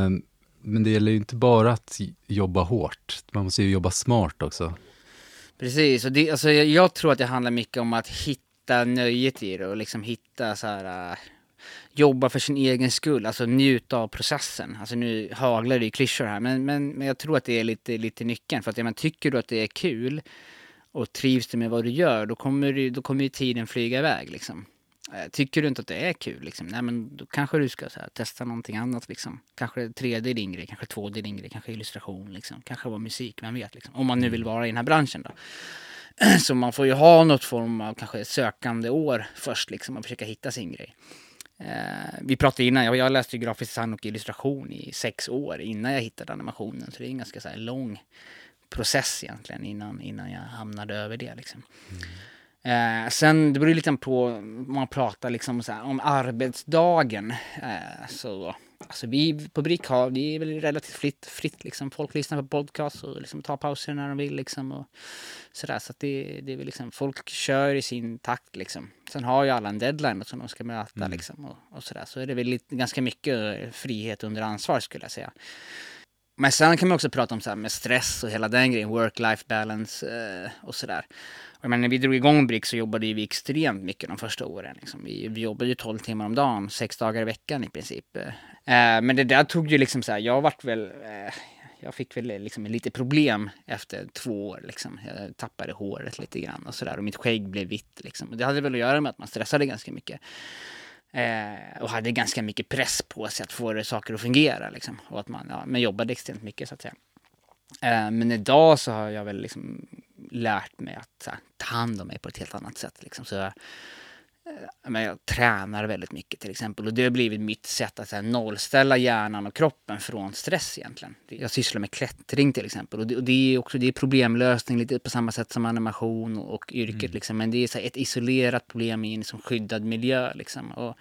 Um, men det gäller ju inte bara att jobba hårt, man måste ju jobba smart också. Precis, och det, alltså, jag, jag tror att det handlar mycket om att hitta nöjet i det och liksom hitta så här... Uh, jobba för sin egen skull, alltså njuta av processen. Alltså nu haglar det ju klyschor här, men, men, men jag tror att det är lite, lite nyckeln. För att ja, men, tycker du att det är kul och trivs du med vad du gör, då kommer, du, då kommer ju tiden flyga iväg liksom. Eh, tycker du inte att det är kul, liksom, nej men då kanske du ska här, testa någonting annat. Liksom. Kanske 3D är din grej, kanske 2D är din grej, kanske illustration, liksom. kanske vara musik, vem vet. Liksom. Om man nu vill vara i den här branschen då. [clears throat] Så man får ju ha något form av kanske sökande år först liksom, och försöka hitta sin grej. Eh, vi pratade innan, jag, jag läste ju grafisk design och illustration i sex år innan jag hittade animationen. Så det är en ganska så här, lång process egentligen innan, innan jag hamnade över det. Liksom. Mm. Eh, sen, det beror lite på om man pratar liksom så här, om arbetsdagen. Eh, så, alltså vi på Brick har, vi är väl relativt fritt, fritt liksom. Folk lyssnar på podcast och liksom tar pauser när de vill liksom. Och så att det, det är väl liksom, folk kör i sin takt liksom. Sen har ju alla en deadline som de ska möta mm. liksom. Och, och sådär, så är det väl lite, ganska mycket frihet under ansvar skulle jag säga. Men sen kan man också prata om så här med stress och hela den grejen, work-life balance eh, och sådär. Men när vi drog igång Brick så jobbade vi extremt mycket de första åren. Liksom. Vi, vi jobbade ju 12 timmar om dagen, sex dagar i veckan i princip. Eh, men det där tog ju liksom så här, jag vart väl, eh, jag fick väl eh, liksom lite problem efter två år. Liksom. Jag tappade håret lite grann och sådär och mitt skägg blev vitt. Liksom. Det hade väl att göra med att man stressade ganska mycket. Eh, och hade ganska mycket press på sig att få det, saker att fungera. Liksom. Och att man, ja, man jobbade extremt mycket så att säga. Eh, men idag så har jag väl liksom lärt mig att här, ta hand om mig på ett helt annat sätt. Liksom. Så jag, men jag tränar väldigt mycket till exempel och det har blivit mitt sätt att här, nollställa hjärnan och kroppen från stress egentligen. Jag sysslar med klättring till exempel och det, och det är också det är problemlösning lite på samma sätt som animation och, och yrket mm. liksom. Men det är så här, ett isolerat problem i en liksom, skyddad miljö liksom. Och,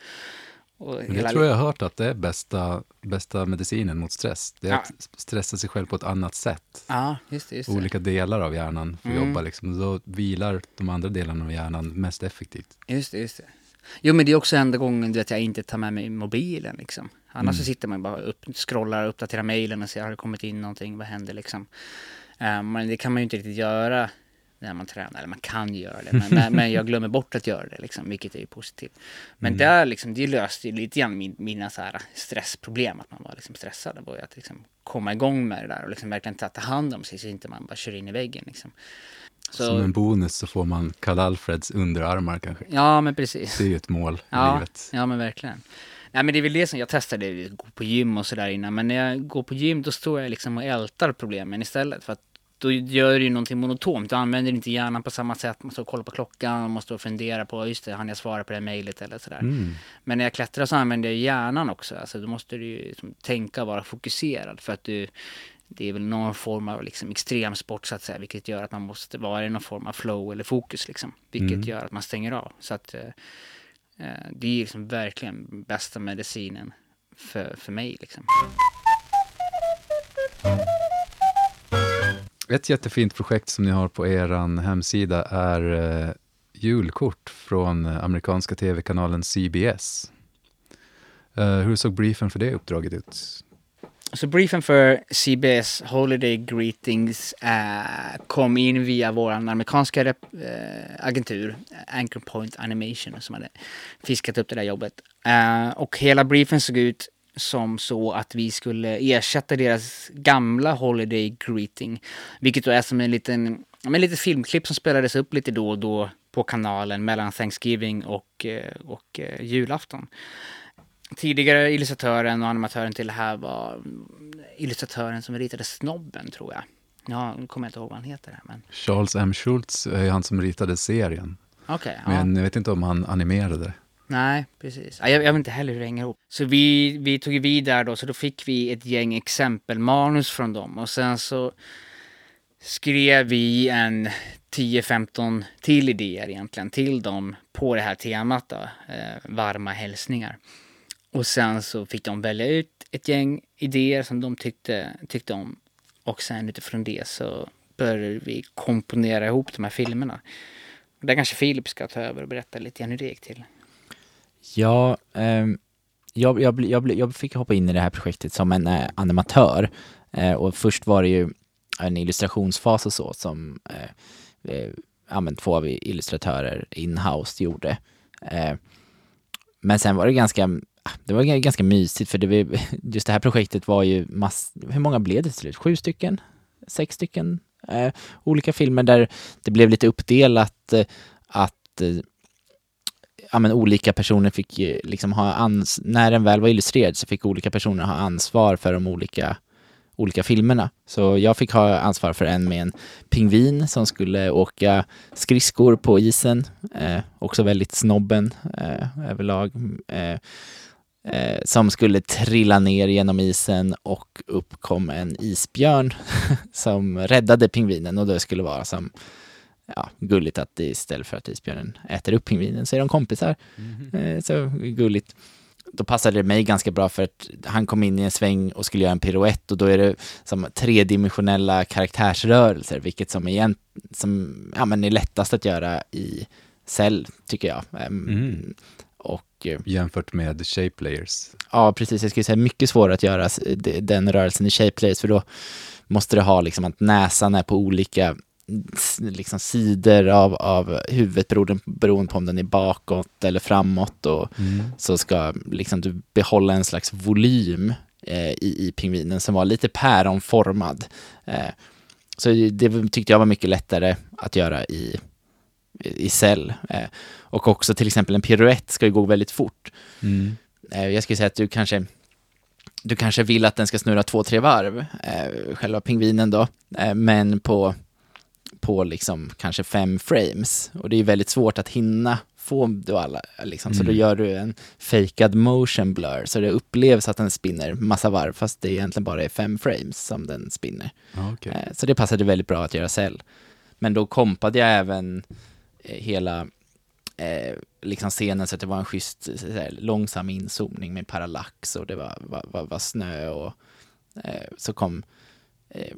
och det tror jag har hört att det är bästa, bästa medicinen mot stress. Det är ja. att stressa sig själv på ett annat sätt. Ja, just det, just det. Olika delar av hjärnan får mm. jobba, liksom. då vilar de andra delarna av hjärnan mest effektivt. Just det, just det. Jo, men det är också enda gången du vet, jag inte tar med mig mobilen. Liksom. Annars mm. så sitter man bara upp, scrollar, uppdaterar mejlen och ser har det kommit in någonting, vad händer liksom. Uh, men det kan man ju inte riktigt göra när man tränar, eller man kan göra det, men, men, men jag glömmer bort att göra det, liksom, vilket är ju positivt. Men mm. där, liksom, det löste ju lite grann min, mina så här stressproblem, att man var liksom stressad. Det var ju att liksom, komma igång med det där och liksom verkligen ta, ta hand om sig så inte man bara kör in i väggen. Liksom. Så, Som en bonus så får man Karl Alfreds underarmar kanske. Ja, men precis. Det är ju ett mål ja, i livet. Ja, men verkligen. Nej men det är väl det som jag testade, gå på gym och sådär innan. Men när jag går på gym då står jag liksom och ältar problemen istället. För att då gör du ju någonting monotont. Du använder inte hjärnan på samma sätt. Man måste kolla på klockan, man måste fundera på, just det, han jag svara på det mejlet eller sådär. Mm. Men när jag klättrar så använder jag hjärnan också. Alltså då måste du ju liksom tänka och vara fokuserad för att du det är väl någon form av liksom extremsport så att säga, vilket gör att man måste vara i någon form av flow eller fokus liksom, vilket mm. gör att man stänger av. Så att eh, eh det är liksom verkligen bästa medicinen för, för mig liksom. Ett jättefint projekt som ni har på er hemsida är eh, julkort från eh, amerikanska tv-kanalen CBS. Eh, hur såg briefen för det uppdraget ut? Så briefen för CBS Holiday Greetings uh, kom in via vår amerikanska uh, agentur, Anchor Point Animation, som hade fiskat upp det där jobbet. Uh, och hela briefen såg ut som så att vi skulle ersätta deras gamla Holiday Greeting. Vilket då är som en liten, en liten filmklipp som spelades upp lite då och då på kanalen mellan Thanksgiving och, och, och julafton tidigare illustratören och animatören till det här var illustratören som ritade Snobben, tror jag. Ja, nu kommer jag inte ihåg vad han heter. Men... Charles M. Schultz är han som ritade serien. Okay, men ja. jag vet inte om han animerade. Nej, precis. Jag, jag vet inte heller hur det hänger ihop. Så vi, vi tog vid där då, så då fick vi ett gäng exempelmanus från dem. Och sen så skrev vi en 10-15 till idéer egentligen till dem på det här temat då, eh, varma hälsningar. Och sen så fick de välja ut ett gäng idéer som de tyckte, tyckte om. Och sen utifrån det så började vi komponera ihop de här filmerna. Där kanske Filip ska ta över och berätta lite grann hur det gick till. Ja, eh, jag, jag, jag, jag, fick hoppa in i det här projektet som en eh, animatör. Eh, och först var det ju en illustrationsfas och så som eh, eh, två av illustratörer in-house gjorde. Eh, men sen var det ganska ah, det var ganska mysigt för det, [laughs] just det här projektet var ju mass, hur många blev det till slut? Sju stycken? Sex stycken? Eh, olika filmer där det blev lite uppdelat eh, att eh, ja, men olika personer fick liksom ha ans när den väl var illustrerad så fick olika personer ha ansvar för de olika olika filmerna. Så jag fick ha ansvar för en med en pingvin som skulle åka skridskor på isen. Eh, också väldigt snobben eh, överlag. Eh, eh, som skulle trilla ner genom isen och upp kom en isbjörn [laughs] som räddade pingvinen och det skulle vara som ja, gulligt att istället för att isbjörnen äter upp pingvinen så är de kompisar. Mm. Så gulligt. Då passade det mig ganska bra för att han kom in i en sväng och skulle göra en piruett och då är det som tredimensionella karaktärsrörelser, vilket som, igen, som ja, men är lättast att göra i cell, tycker jag. Mm. och eh, Jämfört med shape layers. ja, precis, jag skulle säga mycket svårare att göra den rörelsen i shape layers, för då måste du ha liksom att näsan är på olika liksom sidor av, av huvudet beroende, beroende på om den är bakåt eller framåt och så ska liksom du behålla en slags volym eh, i, i pingvinen som var lite päronformad. Eh, så det tyckte jag var mycket lättare att göra i, i cell. Eh, och också till exempel en piruett ska ju gå väldigt fort. Mm. Eh, jag skulle säga att du kanske du kanske vill att den ska snurra två, tre varv, eh, själva pingvinen då, eh, men på, på liksom kanske fem frames. Och det är väldigt svårt att hinna få då alla, liksom. så då Mm. gör du en fakad motion blur, så det upplevs att den spinner massa varv, fast det egentligen bara är fem frames som den spinner. Okej. Eh, Så det passade väldigt bra att göra cell. Men då kompade jag även eh, hela eh, liksom scenen så att det var en schysst så här, långsam inzoomning med parallax och det var, var, var, var snö och eh, så kom eh,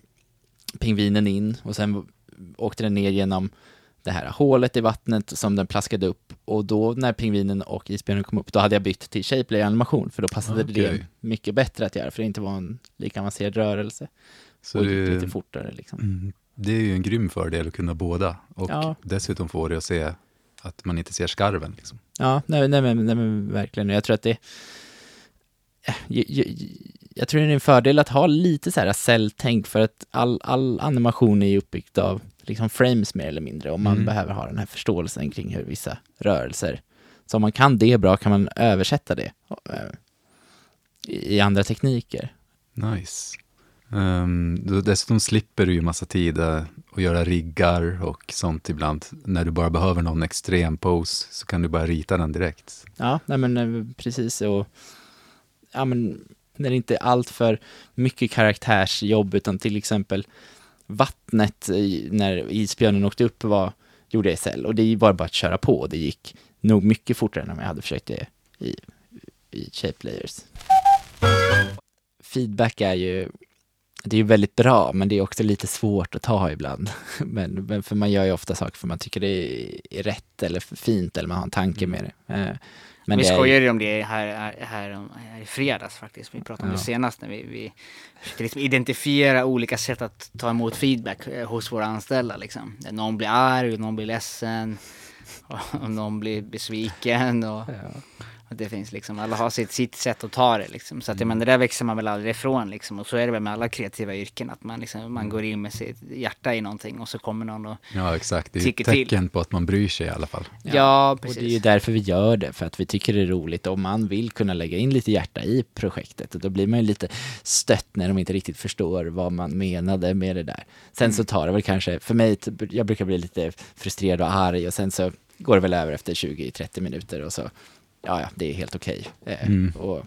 pingvinen in och sen åkte den ner genom det här hålet i vattnet som den plaskade upp och då när pingvinen och isbjörnen kom upp då hade jag bytt till shapeplay animation för då passade det Okej. mycket bättre att göra för det inte var en lika avancerad rörelse Så och gick det, lite fortare liksom. mm, det är ju en grym fördel att kunna båda. Och Ja. dessutom få det att se att man inte ser skarven. Liksom. Ja, nej, nej, men, nej men verkligen. Jag tror att det... eh, Jag, jag, jag tror det är en fördel att ha lite så här celltänk för att all, all animation är ju uppbyggt av liksom frames mer eller mindre och man Mm. behöver ha den här förståelsen kring hur vissa rörelser. Så om man kan det bra kan man översätta det eh, i andra tekniker. Nice. Um, dessutom slipper du ju massa tid att göra riggar och sånt ibland. När du bara behöver någon extrem pose så kan du bara rita den direkt. Ja, nej men eh, precis och ja men när det inte är allt för mycket karaktärsjobb utan till exempel vattnet i- när isbjörnen åkte upp var, gjorde jag i cell och det var bara att köra på. och Det gick nog mycket fortare än om jag hade försökt det i, i shape layers. Feedback är ju det är ju väldigt bra, men det är också lite svårt att ta ibland. [laughs] Men, men för man gör ju ofta saker för man tycker det är, rätt eller fint eller man har en tanke med det. Eh, men vi skojade ju om det här, här, här, i fredags faktiskt. Vi pratade om Ja. det senast när vi, vi försökte liksom identifiera olika sätt att ta emot feedback eh, hos våra anställda. Liksom. Någon blir arg, någon blir ledsen, och någon blir besviken. Och, och det finns liksom, alla har sitt, sitt sätt att ta det liksom. Så att, jag menar, det där växer man väl aldrig ifrån liksom. Och så är det väl med alla kreativa yrken, att man, liksom, man går in med sitt hjärta i någonting och så kommer någon och Ja, exakt. Det är ett Tycker till. tecken på att man bryr sig i alla fall. Ja, Och det är ju precis. därför vi gör det, för att vi tycker det är roligt. Om man vill kunna lägga in lite hjärta i projektet, och då blir man ju lite stött när de inte riktigt förstår vad man menade med det där. Sen så tar det väl kanske, för mig, jag brukar bli lite frustrerad och arg och sen så går det väl över efter 20-30 minuter och så, ja, ja, det är helt okej. Eh, Mm. och,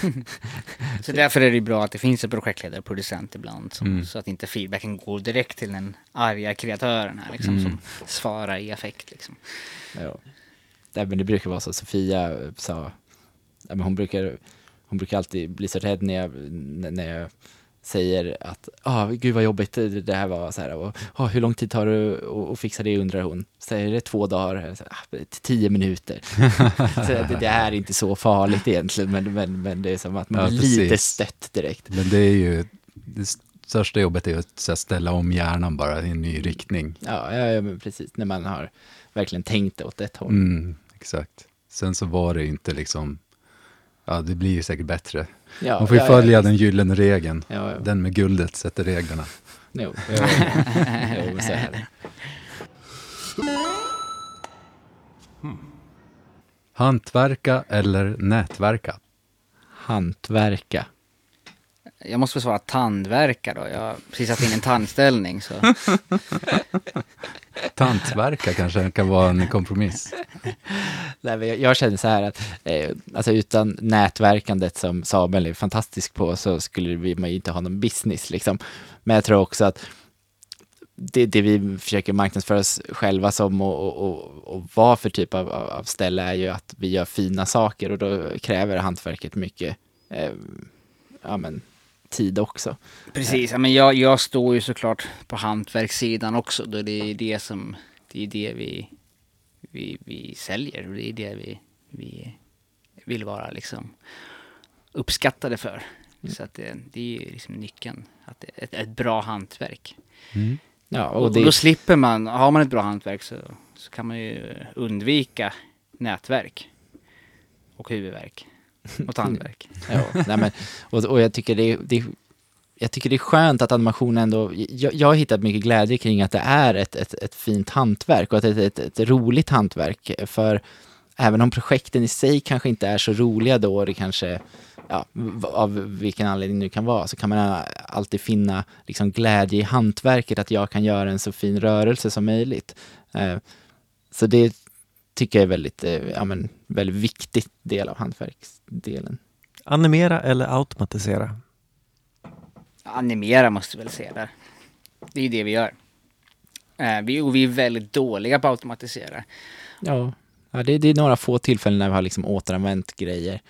[laughs] Så därför är det bra att det finns en projektledare och producent ibland. Som, Mm. Så att inte feedbacken går direkt till den arga kreatören här liksom, Mm. som svarar i affekt. Liksom. ja. Nej, men det brukar vara så, Sofia sa, ja, men hon brukar, hon brukar alltid bli så rädd när jag, när jag säger att, ah, gud vad jobbigt det här var, så här, och ah, hur lång tid tar det att- fixa det, undrar hon. Säger det två dagar, så, ah, tio minuter. [laughs] så det, det är inte så farligt egentligen, men, men, men det är som att man Ja, blir lite stött direkt. Men det är ju, det största jobbet är ju att här, ställa om hjärnan bara i en ny riktning. Ja, ja, ja precis, när man har verkligen tänkt åt ett håll. Mm, exakt. Sen så var det inte liksom, ja det blir ju säkert bättre. Ja, Man får ju ja, följa ja, den gyllene regeln. Ja, ja. Den med guldet sätter reglerna. Jo, [laughs] jo, jo, så är det. Hantverka eller nätverka? Hantverka. Jag måste svara tandverka då. Jag har precis haft in en tandställning. Så. [laughs] Tantverka kanske kan vara en kompromiss. Nej, men jag, känner så här att eh, alltså utan nätverkandet som Samuel är fantastisk på så skulle vi man ju inte ha någon business liksom. Men jag tror också att det, det vi försöker marknadsföra oss själva som och, och, och, vad för typ av, av av ställe är ju att vi gör fina saker och då kräver hantverket mycket eh, ja, men, tid också. Precis, men jag, jag står ju såklart på hantverkssidan också. Då det är det som, det är det vi, vi, vi säljer och det är det vi, vi vill vara liksom uppskattade för. Mm. Så att det, det är liksom nyckeln, att det är ett, ett bra hantverk. Mm. Ja, Och, och det, då slipper man, har man ett bra hantverk så, så kan man ju undvika nätverk och huvudvärk och tandvärk. [laughs] Ja, nej men, och, och jag tycker det, det jag tycker det är skönt att animation ändå, jag, jag har hittat mycket glädje kring att det är ett, ett, ett fint hantverk och att det är ett, ett, ett roligt hantverk. För även om projekten i sig kanske inte är så roliga då, det kanske, ja, av vilken anledning det nu kan vara, så kan man alltid finna liksom glädje i hantverket, att jag kan göra en så fin rörelse som möjligt. Eh, så det tycker jag är väldigt, eh, ja men, väldigt viktig del av hantverksdelen. Animera eller automatisera? Animera måste vi väl säga där. Det är ju det vi gör. Eh, vi, och vi är väldigt dåliga på att automatisera. Ja, ja det, det är några få tillfällen när vi har liksom återanvänt grejer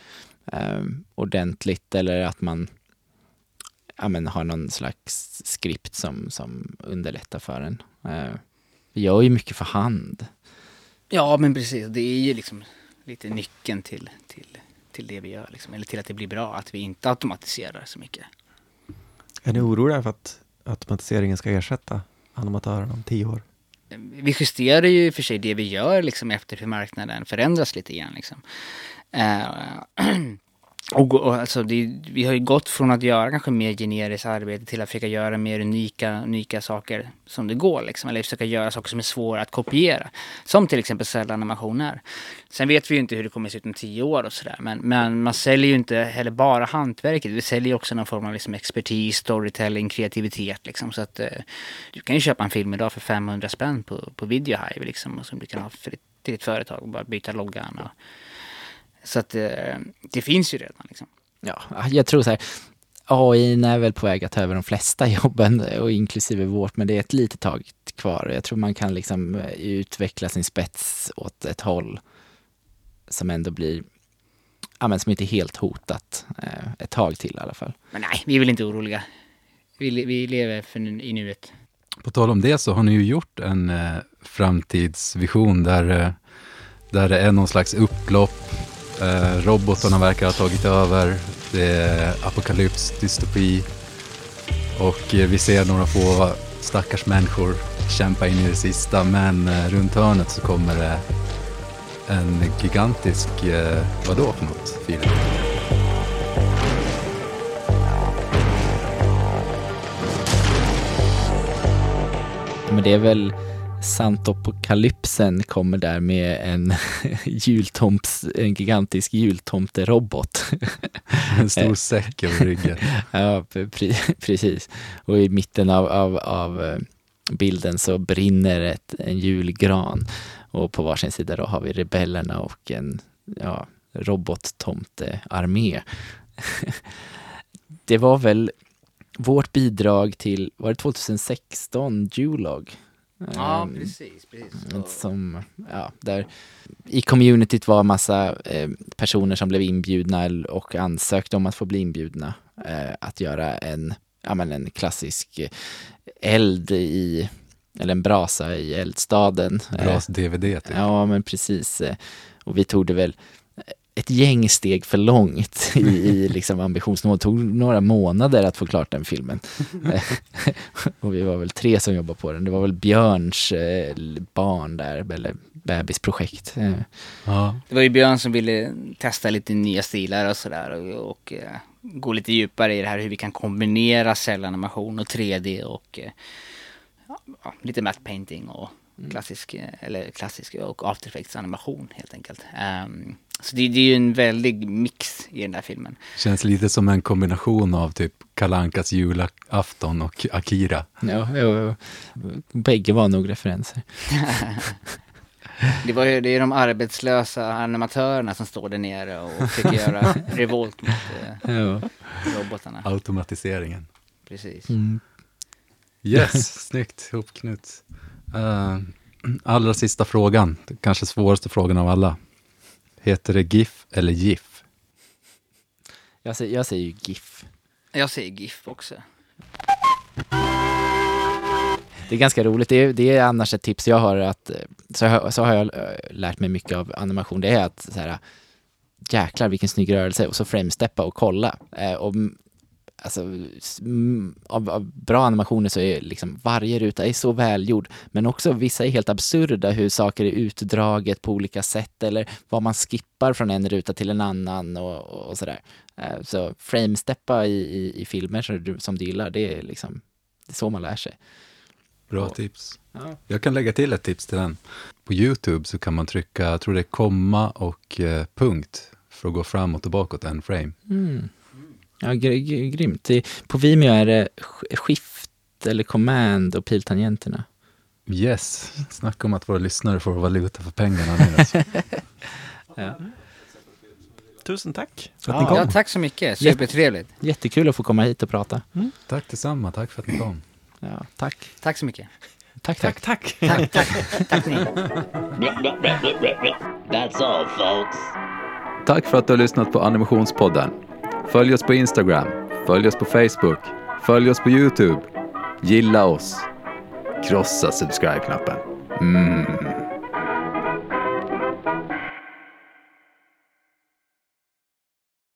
eh, ordentligt eller att man ja, men har någon slags skript som, som underlättar för en. Eh, vi gör ju mycket för hand. Ja, men precis. Det är ju liksom lite nyckeln till, till, till det vi gör. Liksom. Eller till att det blir bra, att vi inte automatiserar så mycket. Är ni oroliga för att automatiseringen ska ersätta animatörerna om tio år? Vi justerar ju för sig det vi gör liksom efter hur marknaden förändras lite grann. Liksom. Eh, [clears throat] och, och alltså det, vi har ju gått från att göra kanske mer generiskt arbete till att försöka göra mer unika, unika saker som det går. Liksom. Eller försöka göra saker som är svåra att kopiera. Som till exempel cellanimation Sen vet vi ju inte hur det kommer att se ut om tio år och sådär. Men, men man säljer ju inte heller bara hantverket. Vi säljer ju också någon form av liksom expertis, storytelling, kreativitet. Liksom. Så att eh, du kan ju köpa en film idag för 500 spänn på, på Videohive liksom. Som du kan ha för ditt, till ditt företag och bara byta loggan. Och, så att eh, det finns ju redan liksom. Ja, jag tror så här, AI är väl på väg att ta över de flesta [laughs] jobben, och inklusive vårt, men det är ett litet tag kvar. Jag tror man kan liksom utveckla sin spets åt ett håll som ändå blir, ja men som inte är helt hotat eh, ett tag till i alla fall. Men nej, vi är väl inte oroliga. Vi, vi lever för nu, i nuet. På tal om det så har ni ju gjort en eh, framtidsvision där, eh, där det är någon slags upplopp. Eh, robotarna verkar ha tagit över. Det är apokalyps, dystopi. Och eh, vi ser några få stackars människor kämpa in i det sista. Men eh, runt hörnet så kommer det en gigantisk, eh, vadå för något Filip? Men det är väl Santopokalypsen kommer där med en [laughs] jultomts, en gigantisk jultomterobot. [laughs] En stor säck över ryggen. [laughs] Ja, pre- precis. Och i mitten av, av, av eh, bilden så brinner ett, en julgran. Och på varsin sida då har vi rebellerna och en ja, robottomtearmé. Det var väl vårt bidrag till, var det 2016, Julog? Ehm, precis. precis. som, ja, där i communityt var massa eh, personer som blev inbjudna och ansökte om att få bli inbjudna eh, att göra en, ja, men en klassisk eh, eld i, eller en brasa i eldstaden. Eh, Bras DVD typ. Ja, men precis. Eh, Och vi tog det väl ett gäng steg för långt i, i liksom ambitionsnivå. Det tog några månader att få klart den filmen. [laughs] Och vi var väl tre som jobbade på den. Det var väl Björns eh, barn där, eller bebisprojekt. Eh, Ja. Det var ju Björn som ville testa lite nya stilar och sådär och, och eh, gå lite djupare i det här hur vi kan kombinera cellanimation och 3D och eh, ja, lite matte painting och klassisk, eh, eller klassisk och after effects animation helt enkelt. Ehm, så det, det är ju en väldig mix i den där filmen. Känns lite som en kombination av typ Kalankas julafton och Akira. ja, ja, bägge var nog referenser. [laughs] Det, var ju, det är de arbetslösa animatörerna som står där nere och försöker [laughs] göra revolt mot eh, Ja. robotarna. Automatiseringen. Precis. Mm. Yes, [laughs] snyggt ihopknut. Uh, allra sista frågan, kanske svåraste frågan av alla. Heter det GIF eller GIF? Jag, säger, jag säger ju GIF. Jag säger GIF också. Det är ganska roligt. Det är, det är annars ett tips jag har att eh, så, har- så har jag eh, lärt mig mycket av animation. Det är att så här, jäklar vilken snygg rörelse och så framesteppa och kolla. Eh, och, alltså, av, av bra animationer så är liksom varje ruta är så välgjord, men också vissa är helt absurda hur saker är utdraget på olika sätt eller vad man skippar från en ruta till en annan och, och, och sådär. Eh, så framesteppa i, i, i filmer som du, som du gillar, det är liksom det är så man lär sig. Bra tips. Ja. Jag kan lägga till ett tips till den. På YouTube så kan man trycka, jag tror det är komma och eh, punkt för att gå framåt och bakåt en frame. Mm. Ja, gr gr grymt. På Vimeo är det sk- skift eller command och piltangenterna. Yes, snacka om att våra lyssnare får valuta för pengarna nu. Alltså. [laughs] Ja. Tusen tack för att Ja. ni kom. Ja, tack så mycket. Supertrevligt. Jättekul att få komma hit och prata. Tack detsamma, tack för att ni kom. Ja, tack. Tack så mycket. Tack, tack. tack. Tack, tack, tack [laughs] ni. That's all, folks. Tack för att du har lyssnat på Animationspodden. Följ oss på Instagram, följ oss på Facebook, följ oss på YouTube. Gilla oss. Krossa subscribe-knappen. Mm.